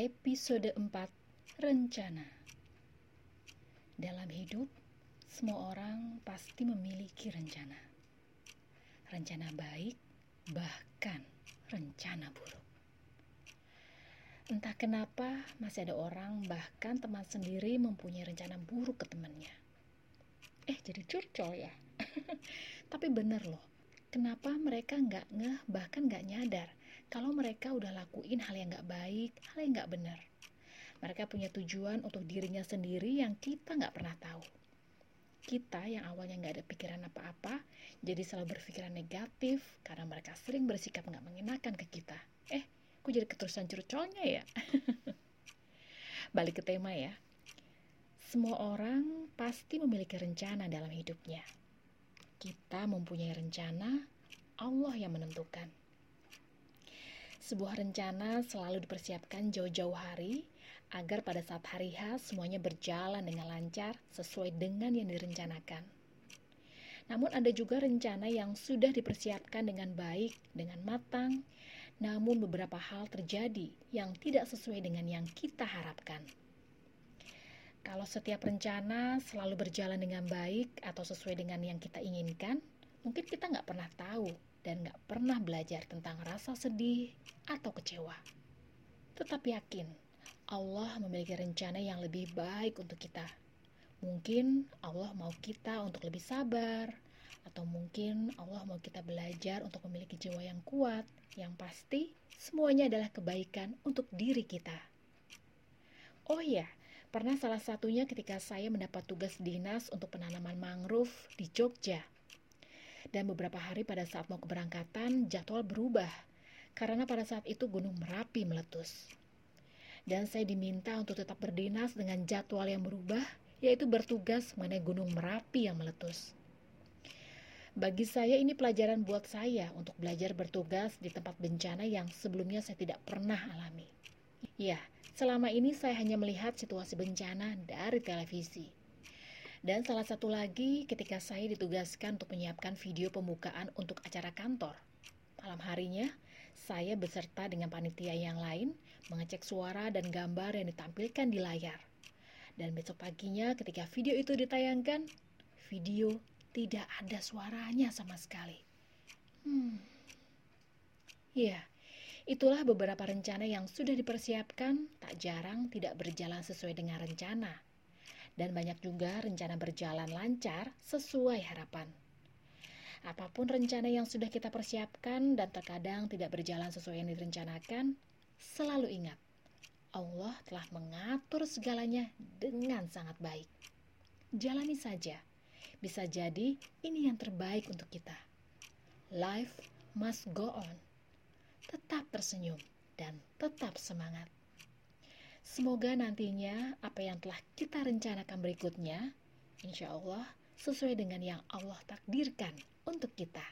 Episode 4 Rencana Dalam hidup, semua orang pasti memiliki rencana. Rencana baik, bahkan rencana buruk. Entah kenapa masih ada orang bahkan teman sendiri mempunyai rencana buruk ke temannya. Eh jadi curcol ya? Tapi bener loh, kenapa mereka nggak ngeh bahkan nggak nyadar kalau mereka udah lakuin hal yang nggak baik, hal yang nggak benar. Mereka punya tujuan untuk dirinya sendiri yang kita nggak pernah tahu. Kita yang awalnya nggak ada pikiran apa-apa, jadi selalu berpikiran negatif karena mereka sering bersikap nggak mengenakan ke kita. Eh, kok jadi keterusan curcolnya ya? Balik ke tema ya. Semua orang pasti memiliki rencana dalam hidupnya. Kita mempunyai rencana, Allah yang menentukan. Sebuah rencana selalu dipersiapkan jauh-jauh hari agar pada saat hari H semuanya berjalan dengan lancar sesuai dengan yang direncanakan. Namun ada juga rencana yang sudah dipersiapkan dengan baik, dengan matang, namun beberapa hal terjadi yang tidak sesuai dengan yang kita harapkan. Kalau setiap rencana selalu berjalan dengan baik atau sesuai dengan yang kita inginkan, mungkin kita nggak pernah tahu dan gak pernah belajar tentang rasa sedih atau kecewa. Tetapi yakin, Allah memiliki rencana yang lebih baik untuk kita. Mungkin Allah mau kita untuk lebih sabar, atau mungkin Allah mau kita belajar untuk memiliki jiwa yang kuat. Yang pasti, semuanya adalah kebaikan untuk diri kita. Oh ya, pernah salah satunya ketika saya mendapat tugas dinas untuk penanaman mangrove di Jogja. Dan beberapa hari pada saat mau keberangkatan, jadwal berubah karena pada saat itu Gunung Merapi meletus. Dan saya diminta untuk tetap berdinas dengan jadwal yang berubah, yaitu bertugas mengenai Gunung Merapi yang meletus. Bagi saya ini pelajaran buat saya untuk belajar bertugas di tempat bencana yang sebelumnya saya tidak pernah alami. Ya, selama ini saya hanya melihat situasi bencana dari televisi. Dan salah satu lagi ketika saya ditugaskan untuk menyiapkan video pembukaan untuk acara kantor. Malam harinya, saya beserta dengan panitia yang lain mengecek suara dan gambar yang ditampilkan di layar. Dan besok paginya ketika video itu ditayangkan, video tidak ada suaranya sama sekali. Hmm. Ya, itulah beberapa rencana yang sudah dipersiapkan, tak jarang tidak berjalan sesuai dengan rencana dan banyak juga rencana berjalan lancar sesuai harapan. Apa pun rencana yang sudah kita persiapkan dan terkadang tidak berjalan sesuai yang direncanakan, selalu ingat, Allah telah mengatur segalanya dengan sangat baik. Jalani saja, bisa jadi ini yang terbaik untuk kita. Life must go on. Tetap tersenyum dan tetap semangat. Semoga nantinya apa yang telah kita rencanakan berikutnya, insya Allah sesuai dengan yang Allah takdirkan untuk kita.